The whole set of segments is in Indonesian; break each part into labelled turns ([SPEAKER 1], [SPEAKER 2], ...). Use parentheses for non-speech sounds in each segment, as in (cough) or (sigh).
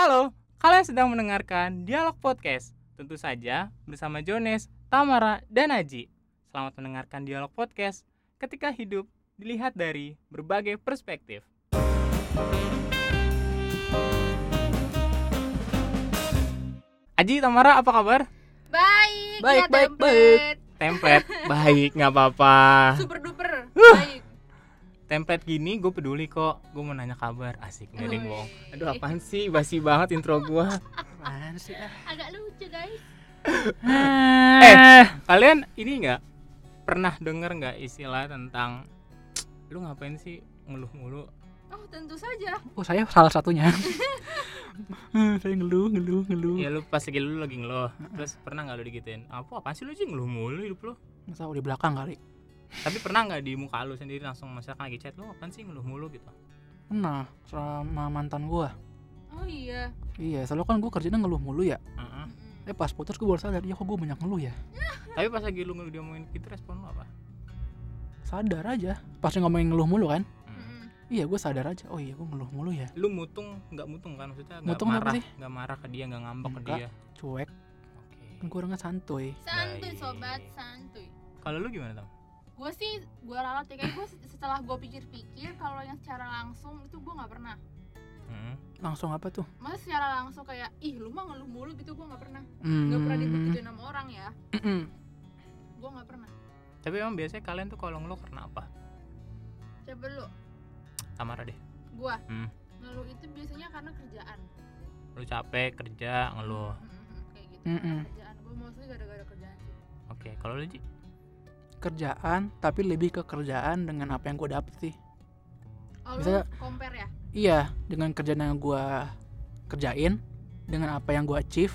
[SPEAKER 1] Halo, kalian sedang mendengarkan Dialog Podcast. Tentu saja bersama Jones, Tamara, dan Aji. Selamat mendengarkan Dialog Podcast ketika hidup dilihat dari berbagai perspektif. Aji, Tamara, apa kabar?
[SPEAKER 2] Baik,
[SPEAKER 1] Baik,
[SPEAKER 2] ya,
[SPEAKER 1] baik,
[SPEAKER 2] template.
[SPEAKER 1] Template, baik, nggak apa-apa.
[SPEAKER 2] Super. Baik.
[SPEAKER 1] Template gini gue peduli kok. Gue mau nanya kabar. Asik, nggak ada yang
[SPEAKER 2] Wih.
[SPEAKER 1] bohong. Aduh, apaan sih? Basi banget intro gua. Apaan sih? ah?
[SPEAKER 2] Agak lucu, guys.
[SPEAKER 1] Eh, kalian ini nggak pernah denger nggak istilah tentang lu ngapain sih ngeluh mulu?
[SPEAKER 2] Oh, tentu saja.
[SPEAKER 3] Oh saya salah satunya. Eh, saya ngeluh, ngeluh, ngeluh.
[SPEAKER 1] Ya lu pas lagi lu lagi ngeluh, terus pernah nggak lu digituin? Apa apaan sih lu sih ngeluh mulu hidup lu?
[SPEAKER 3] Masa di belakang kali.
[SPEAKER 1] Tapi pernah nggak di muka lu sendiri langsung misalkan lagi chat lu apaan sih ngeluh mulu gitu?
[SPEAKER 3] Pernah sama mantan gua.
[SPEAKER 2] Oh iya.
[SPEAKER 3] Iya, selalu kan gua kerjanya ngeluh mulu ya.
[SPEAKER 1] Heeh.
[SPEAKER 2] Mm-mm.
[SPEAKER 3] Eh pas putus gua baru sadar, ya kok gua banyak ngeluh ya. (laughs)
[SPEAKER 1] Tapi pas lagi lu ngeluh diomongin gitu respon lu apa?
[SPEAKER 3] Sadar aja. Pas dia ngomongin ngeluh mulu kan. Iya, gua sadar aja. Oh iya, gua ngeluh mulu ya.
[SPEAKER 1] Lu mutung nggak mutung kan maksudnya nggak
[SPEAKER 3] Mutung apa
[SPEAKER 1] marah,
[SPEAKER 3] sih?
[SPEAKER 1] marah ke dia, nggak ngambek ke
[SPEAKER 3] Enggak.
[SPEAKER 1] dia.
[SPEAKER 3] Cuek.
[SPEAKER 1] Oke.
[SPEAKER 3] Kan gua orangnya santuy.
[SPEAKER 2] Santuy,
[SPEAKER 1] Baik.
[SPEAKER 2] sobat, santuy.
[SPEAKER 1] Kalau lu gimana, Tam?
[SPEAKER 2] Gue sih, gue ralat ya kayak gue setelah gue pikir-pikir kalau yang secara langsung itu gue nggak pernah.
[SPEAKER 1] Hmm.
[SPEAKER 3] Langsung apa tuh?
[SPEAKER 2] Masa secara langsung kayak ih lu mah ngeluh mulu gitu gue nggak pernah.
[SPEAKER 3] Hmm.
[SPEAKER 2] Nggak pernah dibegituin sama orang ya. Gue nggak pernah.
[SPEAKER 1] Tapi emang biasanya kalian tuh kalau ngeluh karena apa?
[SPEAKER 2] Coba lu,
[SPEAKER 1] Tamara deh.
[SPEAKER 2] gue
[SPEAKER 1] Hmm.
[SPEAKER 2] ngeluh itu biasanya karena kerjaan.
[SPEAKER 1] Lu capek kerja ngeluh.
[SPEAKER 2] Mm-mm, kayak gitu. Kerjaan. Gue mostly gara-gara kerjaan sih.
[SPEAKER 1] Oke, kalau lu Ji?
[SPEAKER 3] Kerjaan, tapi lebih ke kerjaan dengan apa yang gua dapet sih.
[SPEAKER 2] Oh,
[SPEAKER 3] Bisa-
[SPEAKER 2] compare ya?
[SPEAKER 3] Iya, dengan kerjaan yang gua kerjain dengan apa yang gua achieve,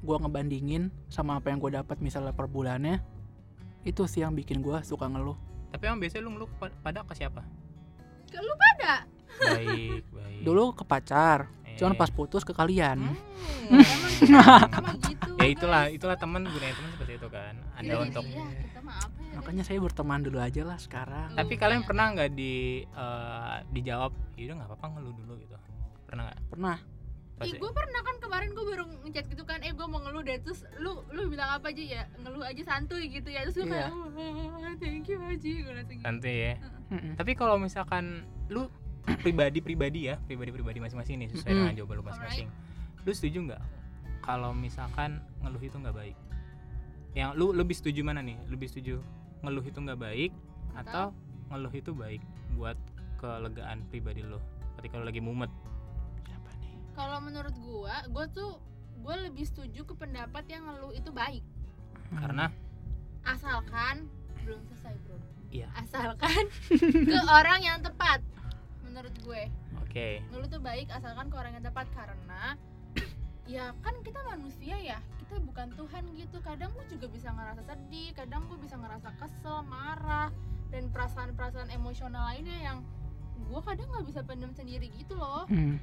[SPEAKER 3] gua ngebandingin sama apa yang gua dapat misalnya per bulannya. Itu sih yang bikin gua suka ngeluh.
[SPEAKER 1] Tapi emang biasanya lu ngeluh pa- pada ke siapa?
[SPEAKER 2] Ke lu pada?
[SPEAKER 1] Baik, baik.
[SPEAKER 3] Dulu ke pacar, cuman
[SPEAKER 1] Eh,
[SPEAKER 3] pas putus ke kalian.
[SPEAKER 2] Hmm, emang kita emang gitu.
[SPEAKER 1] Ya itulah, itulah teman gunanya teman seperti itu kan. Ada
[SPEAKER 2] Iya,
[SPEAKER 1] untuk
[SPEAKER 2] iya, kita mah apa ya?
[SPEAKER 3] Makanya saya berteman dulu aja lah sekarang.
[SPEAKER 1] Tapi
[SPEAKER 2] Lu
[SPEAKER 1] kalian pernah nggak di eh, dijawab, "Ya udah nggak apa-apa ngeluh dulu gitu." Pernah nggak?
[SPEAKER 3] Pernah.
[SPEAKER 1] Pas
[SPEAKER 2] Ih, gue pernah kan kemarin gue baru ngechat gitu kan, eh gue mau ngeluh deh terus lu lu bilang apa aja ya ngeluh aja santuy gitu ya terus gue
[SPEAKER 3] Iya.
[SPEAKER 2] kayak oh, thank you Aji gue langsung gitu.
[SPEAKER 1] santai ya.
[SPEAKER 3] Mm-mm.
[SPEAKER 1] Tapi kalau misalkan lu pribadi-pribadi ya, pribadi-pribadi masing-masing nih sesuai
[SPEAKER 3] Mm-mm.
[SPEAKER 1] dengan jawaban lu masing-masing. Lu setuju nggak kalau misalkan ngeluh itu nggak baik? Yang lu lebih setuju mana nih? Lebih setuju ngeluh itu nggak baik atau ngeluh itu baik buat kelegaan pribadi lu ketika lu lagi mumet?
[SPEAKER 3] Siapa nih?
[SPEAKER 2] Kalau menurut gue, gue tuh gue lebih setuju ke pendapat yang ngeluh itu baik
[SPEAKER 1] Karena
[SPEAKER 2] asalkan belum selesai bro.
[SPEAKER 1] Iya.
[SPEAKER 2] Asalkan ke orang yang tepat menurut gue.
[SPEAKER 1] oke,
[SPEAKER 2] ngeluh tuh baik asalkan ke orang yang tepat karena ya kan kita manusia ya kita bukan Tuhan gitu kadang gue juga bisa ngerasa sedih kadang gue bisa ngerasa kesel marah dan perasaan-perasaan emosional lainnya yang gue kadang nggak bisa pendam sendiri gitu loh
[SPEAKER 3] Hmm.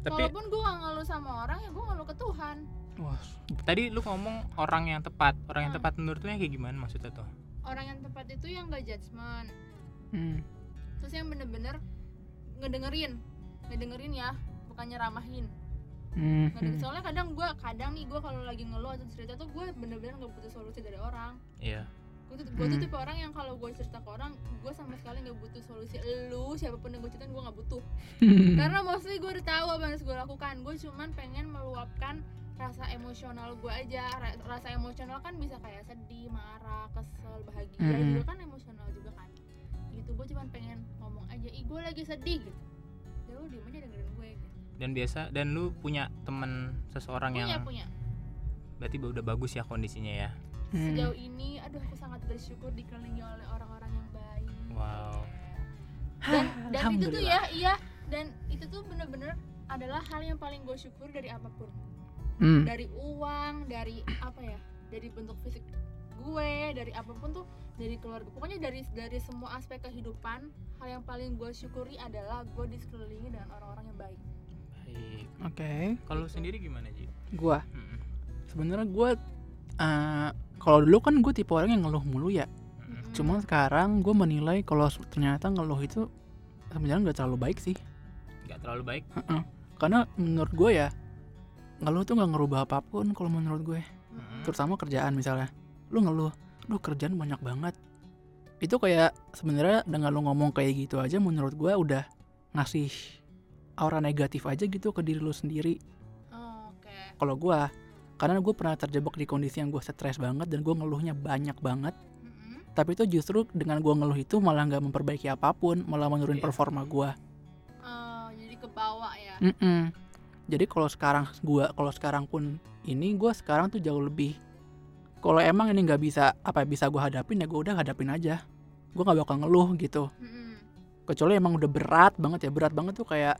[SPEAKER 1] tapi
[SPEAKER 2] walaupun gue gak ngeluh sama orang ya gue ngeluh ke Tuhan
[SPEAKER 3] Wah,
[SPEAKER 1] tadi lu ngomong orang yang tepat. Orang yang
[SPEAKER 2] Hmm.
[SPEAKER 1] tepat menurut lu yang kayak gimana maksudnya tuh?
[SPEAKER 2] orang yang tepat itu yang gak judgement
[SPEAKER 3] hmm.
[SPEAKER 2] terus yang bener-bener ngedengerin ngedengerin ya bukannya ramahin
[SPEAKER 3] Hmm.
[SPEAKER 2] Soalnya kadang gue kadang nih gue kalau lagi ngeluh atau cerita tuh gue bener-bener nggak butuh solusi dari orang
[SPEAKER 1] Iya.
[SPEAKER 2] gue tuh gue tuh
[SPEAKER 3] Hmm.
[SPEAKER 2] tipe orang yang kalau gue cerita ke orang gue sama sekali nggak butuh solusi lu siapa pun yang gue ceritain gue nggak butuh (laughs) karena mostly gue udah tahu apa yang harus gue lakukan gue cuman pengen meluapkan rasa emosional gue aja Ra- rasa emosional kan bisa kayak sedih marah kesel bahagia
[SPEAKER 3] Hmm.
[SPEAKER 2] juga kan emosional juga kan gitu gue cuman pengen ngomong aja ih gue lagi sedih gitu ya lu diem aja dengerin gue gitu.
[SPEAKER 1] Dan biasa dan lu punya temen seseorang
[SPEAKER 2] punya
[SPEAKER 1] yang
[SPEAKER 2] punya
[SPEAKER 1] berarti udah bagus ya kondisinya ya.
[SPEAKER 3] Hmm.
[SPEAKER 2] sejauh ini aduh aku sangat bersyukur dikelilingi oleh orang-orang yang baik
[SPEAKER 1] Wow.
[SPEAKER 2] dan dan itu tuh ya iya dan itu tuh bener-bener adalah hal yang paling gue syukur dari apa pun
[SPEAKER 3] Hmm.
[SPEAKER 2] dari uang dari apa ya dari bentuk fisik gue dari apa pun tuh dari keluarga pokoknya dari dari semua aspek kehidupan hal yang paling gue syukuri adalah gue disekelilingi dengan orang-orang yang baik
[SPEAKER 1] Baik.
[SPEAKER 3] Oke,
[SPEAKER 1] Kalau lu sendiri gimana, Ji?
[SPEAKER 3] gua
[SPEAKER 1] Mm-mm.
[SPEAKER 3] sebenarnya gua eh, kalau dulu kan gue tipe orang yang ngeluh mulu ya.
[SPEAKER 1] Mm-mm.
[SPEAKER 3] Cuma sekarang gue menilai kalau ternyata ngeluh itu sebenarnya nggak terlalu baik sih.
[SPEAKER 1] nggak terlalu baik.
[SPEAKER 3] Heeh. karena menurut gue ya ngeluh tuh nggak ngerubah apa pun kalau menurut gue
[SPEAKER 1] Mm-mm.
[SPEAKER 3] terutama kerjaan misalnya lu ngeluh lu kerjaan banyak banget itu kayak sebenarnya dengan lu ngomong kayak gitu aja menurut gue udah ngasih aura negatif aja gitu ke diri lu sendiri
[SPEAKER 2] Oh, oke
[SPEAKER 3] kalau gue karena gue pernah terjebak di kondisi yang gue stres banget dan gue ngeluhnya banyak banget
[SPEAKER 2] Mm-mm.
[SPEAKER 3] tapi itu justru dengan gue ngeluh itu malah nggak memperbaiki apa pun malah menurun
[SPEAKER 1] Iya.
[SPEAKER 3] performa gue
[SPEAKER 2] Oh, jadi ke bawah ya
[SPEAKER 3] Mm-mm. Jadi kalau sekarang gua kalau sekarang pun ini gua sekarang tuh jauh lebih kalau emang ini nggak bisa apa bisa gua hadapin ya gua udah hadapin aja. Gua nggak bakal ngeluh gitu.
[SPEAKER 2] Mm-mm.
[SPEAKER 3] Kecuali emang udah berat banget ya berat banget tuh kayak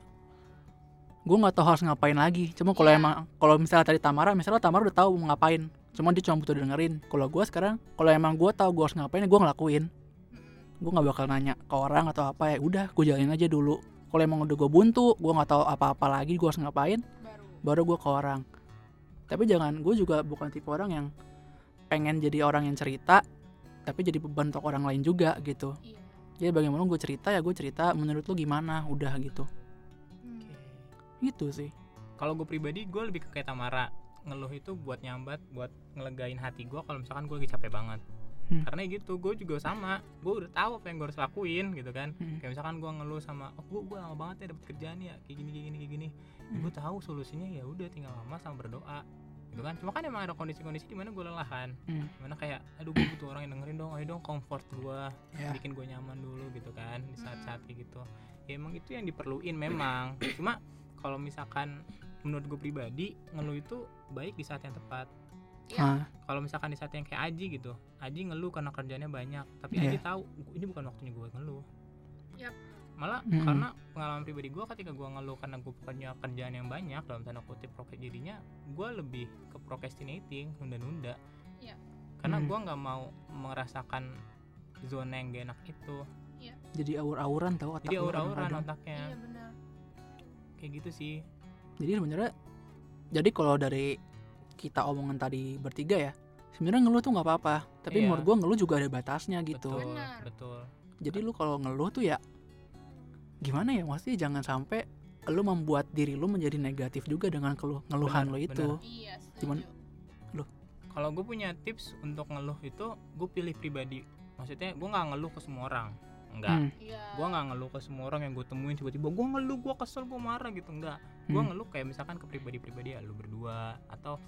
[SPEAKER 3] gua nggak tahu harus ngapain lagi. Cuma kalau
[SPEAKER 2] Iya.
[SPEAKER 3] emang kalau misalnya tadi Tamara, misalnya Tamara udah tahu mau ngapain. Cuma dia cuma butuh dengerin. Kalau gua sekarang kalau emang gua tahu gua harus ngapain gua ngelakuin. Gue nggak bakal nanya ke orang atau apa ya udah gue jalanin aja dulu. Kalau emang udah gue buntu, gue nggak tahu apa-apa lagi gue harus ngapain,
[SPEAKER 2] baru
[SPEAKER 3] baru gue ke orang tapi jangan gue juga bukan tipe orang yang pengen jadi orang yang cerita tapi jadi beban untuk orang lain juga gitu
[SPEAKER 2] iya
[SPEAKER 3] jadi bagaimana gue cerita ya gue cerita menurut lu gimana udah gitu. Gitu sih.
[SPEAKER 1] Kalau gue pribadi gue lebih ke kayak Tamara. Ngeluh itu buat nyambat buat ngelegain hati gue kalau misalkan gue lagi capek banget.
[SPEAKER 3] Hmm.
[SPEAKER 1] karena gitu gue juga sama. Gue udah tahu apa yang gue harus lakuin gitu kan.
[SPEAKER 3] Hmm.
[SPEAKER 1] kayak misalkan gue ngeluh sama oh gue gue lama banget ya dapet kerjaan ya kayak gini kayak gini kayak gini.
[SPEAKER 3] Hmm.
[SPEAKER 1] gue tahu solusinya ya udah tinggal lama sama berdoa gitu kan. Cuma kan emang ada kondisi-kondisi di mana gue lelahan.
[SPEAKER 3] Hmm.
[SPEAKER 1] di mana kayak aduh gue butuh orang yang dengerin dong ayo dong comfort gue
[SPEAKER 3] ya.
[SPEAKER 1] bikin gue nyaman dulu gitu kan di saat-saat kayak gitu. Ya emang itu yang diperluin memang. (clears throat) Cuma kalau misalkan menurut gue pribadi ngeluh itu baik di saat yang tepat
[SPEAKER 3] Ah,
[SPEAKER 1] kalau misalkan di saat yang kayak Aji gitu Aji ngeluh karena kerjanya banyak tapi
[SPEAKER 3] Iya.
[SPEAKER 1] Aji tahu ini bukan waktunya gue ngeluh
[SPEAKER 2] Yap.
[SPEAKER 1] malah
[SPEAKER 3] Mm-mm.
[SPEAKER 1] karena pengalaman pribadi gue ketika gue ngeluh karena gue punya kerjaan yang banyak dalam tanda kutip proket jadinya gue lebih ke procrastinating nunda-nunda
[SPEAKER 2] Iya.
[SPEAKER 1] karena
[SPEAKER 3] Hmm.
[SPEAKER 1] gue nggak mau merasakan zona yang gak enak itu
[SPEAKER 3] jadi aur-auran tau otak
[SPEAKER 1] jadi
[SPEAKER 3] kadang-kadang.
[SPEAKER 1] otaknya
[SPEAKER 2] iya
[SPEAKER 1] kayak gitu sih.
[SPEAKER 3] Jadi sebenarnya jadi kalau dari kita omongan tadi bertiga ya sebenarnya ngeluh tuh nggak apa-apa. Tapi
[SPEAKER 1] Iya.
[SPEAKER 3] menurut gue ngeluh juga ada batasnya gitu.
[SPEAKER 1] Betul
[SPEAKER 2] Benar.
[SPEAKER 1] betul.
[SPEAKER 3] Jadi lu kalau ngeluh tuh ya gimana ya? Mesti jangan sampai lu membuat diri lu menjadi negatif juga dengan keluh ngeluhan lu itu.
[SPEAKER 2] iya
[SPEAKER 3] Cuman-
[SPEAKER 1] kalau gue punya tips untuk ngeluh itu gue pilih pribadi. Maksudnya gue nggak ngeluh ke semua orang enggak
[SPEAKER 3] Hmm,
[SPEAKER 2] iya.
[SPEAKER 1] Gue nggak ngeluh ke semua orang yang gue temuin tiba-tiba gue ngeluh gue kesel gue marah gitu. Enggak gue
[SPEAKER 3] hmm,
[SPEAKER 1] ngeluh kayak misalkan ke pribadi-pribadi ya lu berdua atau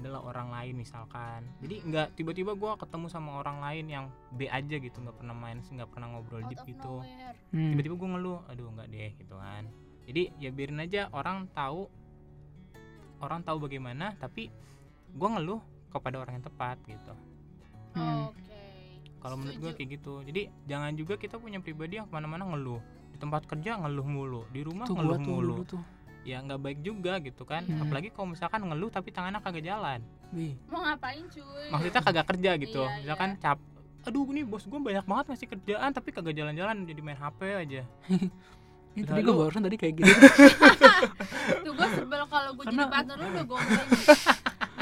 [SPEAKER 1] adalah orang lain misalkan. Jadi nggak tiba-tiba gue ketemu sama orang lain yang B aja gitu nggak pernah main nggak pernah ngobrol
[SPEAKER 2] out
[SPEAKER 1] deep gitu.
[SPEAKER 3] hmm.
[SPEAKER 1] tiba-tiba gue ngeluh aduh nggak deh gitu kan. Jadi ya biarin aja orang tahu orang tahu bagaimana tapi gue ngeluh kepada orang yang tepat gitu.
[SPEAKER 3] Hmm.
[SPEAKER 2] oke
[SPEAKER 1] kalau menurut gue kayak gitu. Jadi jangan juga kita punya pribadi yang ke mana-mana ngeluh. Di tempat kerja ngeluh mulu. Di rumah
[SPEAKER 3] tuh
[SPEAKER 1] ngeluh
[SPEAKER 3] tuh
[SPEAKER 1] mulu.
[SPEAKER 3] tuh.
[SPEAKER 1] Ya nggak baik juga gitu kan.
[SPEAKER 3] Hmm.
[SPEAKER 1] apalagi kalau misalkan ngeluh tapi tangannya kagak jalan.
[SPEAKER 3] Wih,
[SPEAKER 2] mau ngapain cuy?
[SPEAKER 1] Maksudnya kagak kerja gitu.
[SPEAKER 2] Iya,
[SPEAKER 1] misalkan cap aduh nih bos gue banyak banget ngasih kerjaan tapi kagak jalan-jalan jadi main HP aja. (laughs)
[SPEAKER 3] Ini tadi gue barusan tadi kayak gitu. (laughs)
[SPEAKER 2] Tuh gue sebel kalau gue jadi partner lu udah gombalin (laughs)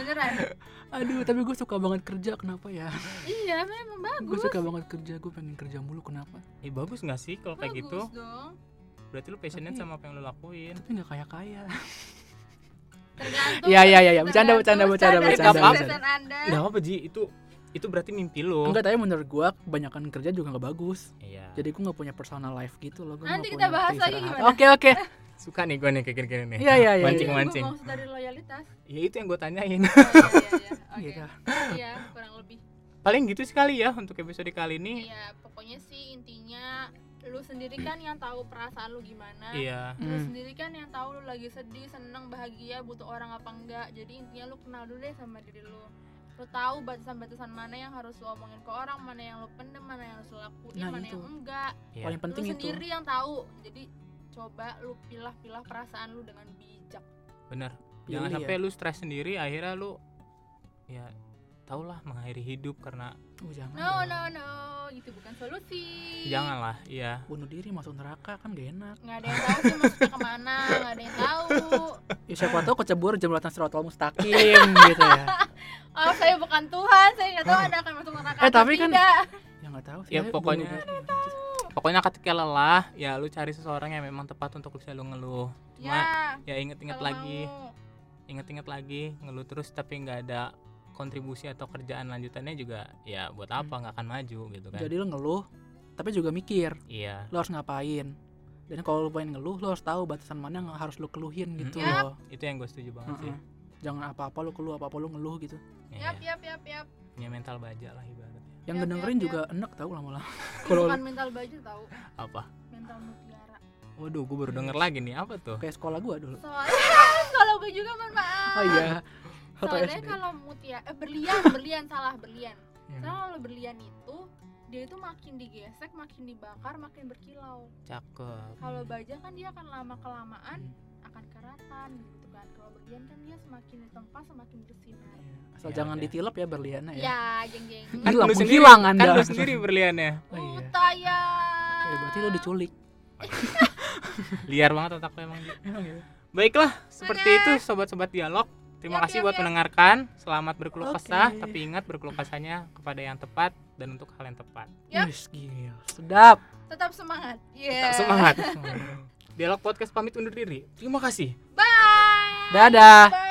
[SPEAKER 2] beneran. (laughs)
[SPEAKER 3] Aduh tapi gue suka banget kerja kenapa ya?
[SPEAKER 2] Iya memang
[SPEAKER 3] gue
[SPEAKER 2] bagus.
[SPEAKER 3] suka banget kerja gue pengen kerja mulu kenapa?
[SPEAKER 1] Eh bagus nggak sih kalau kayak
[SPEAKER 2] bagus
[SPEAKER 1] gitu?
[SPEAKER 2] dong.
[SPEAKER 1] Berarti lu passionate
[SPEAKER 3] Tapi-
[SPEAKER 1] sama apa yang lu lakuin.
[SPEAKER 3] tapi nggak kaya kaya
[SPEAKER 2] tergantung
[SPEAKER 3] Iya, iya, iya, iya. Bercanda, bercanda, bercanda,
[SPEAKER 1] bercanda. nggak apa Ji. Itu itu berarti mimpi lu.
[SPEAKER 3] Enggak tapi menurut gue kebanyakan kerja juga nggak bagus.
[SPEAKER 1] Iya.
[SPEAKER 3] Jadi gue nggak punya personal life gitu loh gua
[SPEAKER 2] Nanti
[SPEAKER 3] nggak
[SPEAKER 2] kita
[SPEAKER 3] punya
[SPEAKER 2] bahas lagi gimana?
[SPEAKER 3] oke oke. (laughs)
[SPEAKER 1] Suka nih gue nih kayak gini-gini nih.
[SPEAKER 3] Iya, iya, iya,
[SPEAKER 1] mancing
[SPEAKER 2] Ini
[SPEAKER 1] mancing
[SPEAKER 2] maksud dari loyalitas.
[SPEAKER 1] Ya itu yang gue tanyain.
[SPEAKER 2] Oh, (laughs) iya iya iya. Oke.
[SPEAKER 3] Gitu.
[SPEAKER 2] iya kurang lebih.
[SPEAKER 1] Paling gitu sekali ya untuk episode kali ini.
[SPEAKER 2] Iya pokoknya sih intinya lu sendiri kan yang tahu perasaan lu gimana.
[SPEAKER 1] Iya.
[SPEAKER 2] Lu
[SPEAKER 3] Hmm.
[SPEAKER 2] sendiri kan yang tahu lu lagi sedih seneng bahagia butuh orang apa enggak. Jadi intinya lu kenal dulu deh sama diri lu lu tahu batasan-batasan mana yang harus lu omongin ke orang mana yang lu pendem mana yang harus lu lakuin
[SPEAKER 3] Nah,
[SPEAKER 2] mana
[SPEAKER 3] itu.
[SPEAKER 2] yang enggak
[SPEAKER 1] Iya.
[SPEAKER 3] paling penting
[SPEAKER 2] lu
[SPEAKER 3] itu
[SPEAKER 2] sendiri yang tahu jadi coba lu pilah-pilah perasaan lu dengan bijak
[SPEAKER 1] bener
[SPEAKER 3] Pilih
[SPEAKER 1] jangan
[SPEAKER 3] ya.
[SPEAKER 1] sampai lu stres sendiri akhirnya lu ya tau lah mengakhiri hidup karena
[SPEAKER 3] oh, jangan
[SPEAKER 2] no
[SPEAKER 3] dong.
[SPEAKER 2] no no. Itu bukan solusi.
[SPEAKER 1] Janganlah iya.
[SPEAKER 3] Bunuh diri masuk neraka kan gak enak.
[SPEAKER 2] Nggak ada yang tahu sih maksudnya ke mana nggak ada yang tahu.
[SPEAKER 3] Ya siapa tahu kecebur jembatan siratal mustaqim (laughs) gitu ya.
[SPEAKER 2] Oh saya bukan Tuhan saya nggak tahu ada akan masuk neraka
[SPEAKER 3] Eh, tapi kan-
[SPEAKER 2] tidak.
[SPEAKER 3] ya nggak tahu sih
[SPEAKER 1] Ya,
[SPEAKER 3] ayo
[SPEAKER 1] pokoknya-
[SPEAKER 3] bunuh diri.
[SPEAKER 1] pokoknya ketika lelah ya lu cari seseorang yang memang tepat untuk bisa lu ngeluh. Cuma
[SPEAKER 2] ya
[SPEAKER 1] ya inget-inget lagi.
[SPEAKER 2] mau.
[SPEAKER 1] inget-inget lagi ngeluh terus tapi nggak ada kontribusi atau kerjaan lanjutannya juga ya buat apa nggak akan maju gitu kan.
[SPEAKER 3] Jadi lo ngeluh tapi juga mikir
[SPEAKER 1] iya.
[SPEAKER 3] lo harus ngapain? Dan kalau lo pengen ngeluh lo harus tahu batasan mana yang harus lo keluhin gitu
[SPEAKER 1] Mm-mm.
[SPEAKER 3] loh.
[SPEAKER 1] Itu yang gue setuju banget sih.
[SPEAKER 3] Heeh. jangan apa-apa lo keluh apa-apa lo ngeluh gitu.
[SPEAKER 1] Ya,
[SPEAKER 2] yap yap yap yap.
[SPEAKER 1] Punya mental baja lah ibaratnya.
[SPEAKER 3] Yang
[SPEAKER 2] Yap,
[SPEAKER 3] ngedengerin
[SPEAKER 2] yap,
[SPEAKER 3] juga enak tau lama-lama. (laughs) (laughs) Kalau
[SPEAKER 2] bukan mental baju tahu
[SPEAKER 1] apa?
[SPEAKER 2] Mental mutiara.
[SPEAKER 1] Waduh gue baru denger lagi nih. Apa tuh?
[SPEAKER 3] Kayak sekolah gua dulu.
[SPEAKER 2] Soalnya (laughs) kalau gue juga mohon maaf.
[SPEAKER 3] Oh iya
[SPEAKER 2] soalnya kalau mutiara eh, berlian (laughs) berlian salah berlian. Soalnya kalau berlian itu dia itu makin digesek makin dibakar makin berkilau.
[SPEAKER 1] Cakep.
[SPEAKER 2] Kalau baja kan dia akan lama kelamaan
[SPEAKER 3] Hmm.
[SPEAKER 2] akan keratan gitu kan. Kalau berlian kan dia semakin ditempa semakin bersinar.
[SPEAKER 3] Asal
[SPEAKER 1] Ya
[SPEAKER 3] jangan
[SPEAKER 1] udah.
[SPEAKER 3] ditilep ya berliannya ya,
[SPEAKER 2] ya jeng jeng (laughs)
[SPEAKER 3] Kan
[SPEAKER 1] lu sendiri-
[SPEAKER 3] hilang
[SPEAKER 1] kan
[SPEAKER 3] Anda.
[SPEAKER 1] lu sendiri berliannya
[SPEAKER 3] Oh iya.
[SPEAKER 2] utaya
[SPEAKER 3] Ya, berarti lo diculik. (laughs)
[SPEAKER 1] Liar banget otak lu emang
[SPEAKER 3] ya?
[SPEAKER 1] baiklah seperti itu sobat-sobat dialog terima
[SPEAKER 2] Yap,
[SPEAKER 1] kasih
[SPEAKER 2] yap,
[SPEAKER 1] buat
[SPEAKER 2] yap.
[SPEAKER 1] mendengarkan. Selamat berkeluh kesah tapi ingat berkeluh kesahnya kepada yang tepat dan untuk hal yang tepat.
[SPEAKER 3] Gila. sedap.
[SPEAKER 2] Tetap semangat.
[SPEAKER 1] Tetap
[SPEAKER 2] yeah.
[SPEAKER 1] semangat. (laughs) Dialog podcast pamit undur diri. Terima kasih.
[SPEAKER 2] Bye.
[SPEAKER 3] Dadah.
[SPEAKER 2] bye